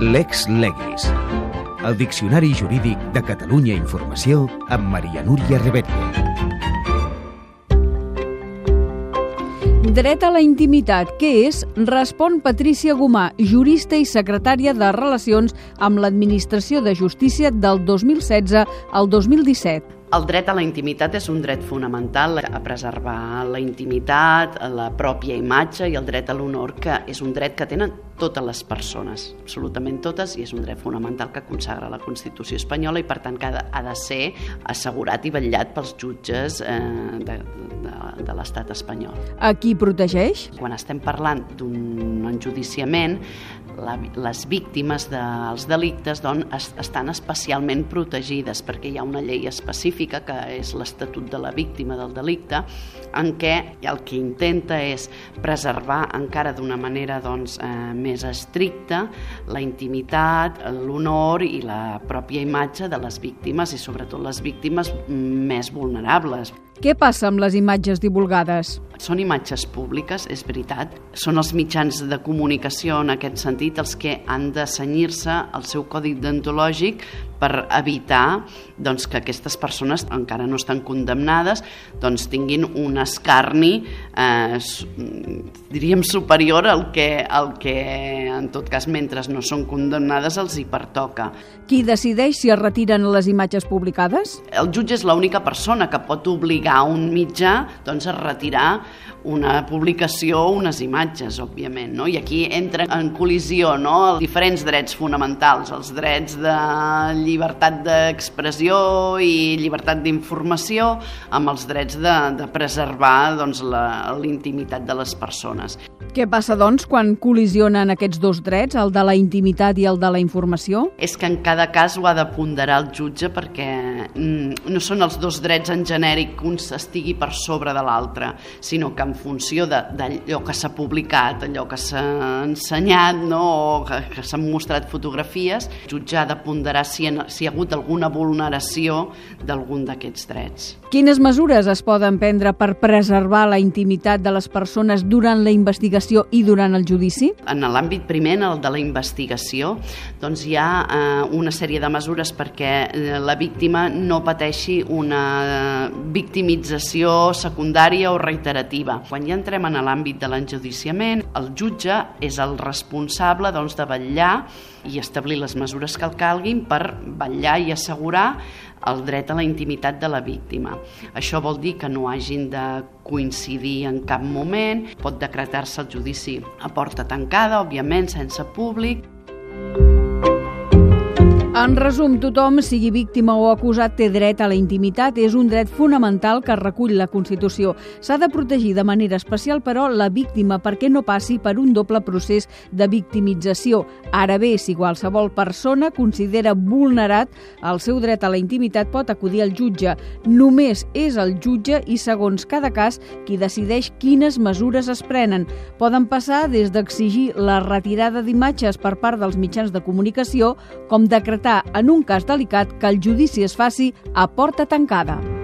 Lex Legis. El Diccionari Jurídic de Catalunya Informació amb Maria Núria Rebetlla. Dret a la intimitat, què és? Respon Patrícia Gomà, jurista i secretària de Relacions amb l'Administració de Justícia del 2016 al 2017. El dret a la intimitat és un dret fonamental a preservar la intimitat, la pròpia imatge i el dret a l'honor, que és un dret que tenen totes les persones, absolutament totes, i és un dret fonamental que consagra la Constitució espanyola i per tant que ha de ser assegurat i vetllat pels jutges eh, de, de, de l'estat espanyol. A qui protegeix? Quan estem parlant d'un enjudiciament, la, les víctimes dels delictes doncs, es, estan especialment protegides perquè hi ha una llei específica que és l'Estatut de la Víctima del Delicte en què el que intenta és preservar encara d'una manera doncs, eh, més estricta la intimitat, l'honor i la pròpia imatge de les víctimes i sobretot les víctimes més vulnerables. Què passa amb les imatges divulgades? Són imatges públiques, és veritat. Són els mitjans de comunicació en aquest sentit els que han de senyir-se al seu codi deontològic per evitar doncs, que aquestes persones encara no estan condemnades doncs, tinguin un escarni eh, diríem superior al que, al que en tot cas mentre no són condemnades els hi pertoca. Qui decideix si es retiren les imatges publicades? El jutge és l'única persona que pot obligar un mitjà doncs, a retirar una publicació o unes imatges, òbviament. No? I aquí entra en col·lisió no? els diferents drets fonamentals, els drets de llibertat d'expressió i llibertat d'informació amb els drets de, de preservar doncs, la, intimitat de les persones. Què passa, doncs, quan col·lisionen aquests dos drets, el de la intimitat i el de la informació? És que en cada cas ho ha de ponderar el jutge perquè mm, no són els dos drets en genèric que un estigui per sobre de l'altre, sinó que en funció d'allò que s'ha publicat, allò que s'ha ensenyat no? o que, que s'han mostrat fotografies, el jutge ha de ponderar si, en, si hi ha hagut alguna vulneració d'algun d'aquests drets. Quines mesures es poden prendre per preservar la intimitat de les persones durant la investigació i durant el judici? En l'àmbit primer, en el de la investigació, doncs hi ha eh, una sèrie de mesures perquè eh, la víctima no pateixi una victimització secundària o reiterativa. Quan ja entrem en l'àmbit de l'enjudiciament, el jutge és el responsable doncs, de vetllar i establir les mesures que el calguin per vetllar i assegurar el dret a la intimitat de la víctima. Això vol dir que no hagin de coincidir en cap moment, pot decretar-se el judici a porta tancada, òbviament, sense públic, en resum, tothom, sigui víctima o acusat, té dret a la intimitat. És un dret fonamental que recull la Constitució. S'ha de protegir de manera especial, però, la víctima perquè no passi per un doble procés de victimització. Ara bé, si qualsevol persona considera vulnerat el seu dret a la intimitat, pot acudir al jutge. Només és el jutge i, segons cada cas, qui decideix quines mesures es prenen. Poden passar des d'exigir la retirada d'imatges per part dels mitjans de comunicació com decretar decretar en un cas delicat que el judici es faci a porta tancada.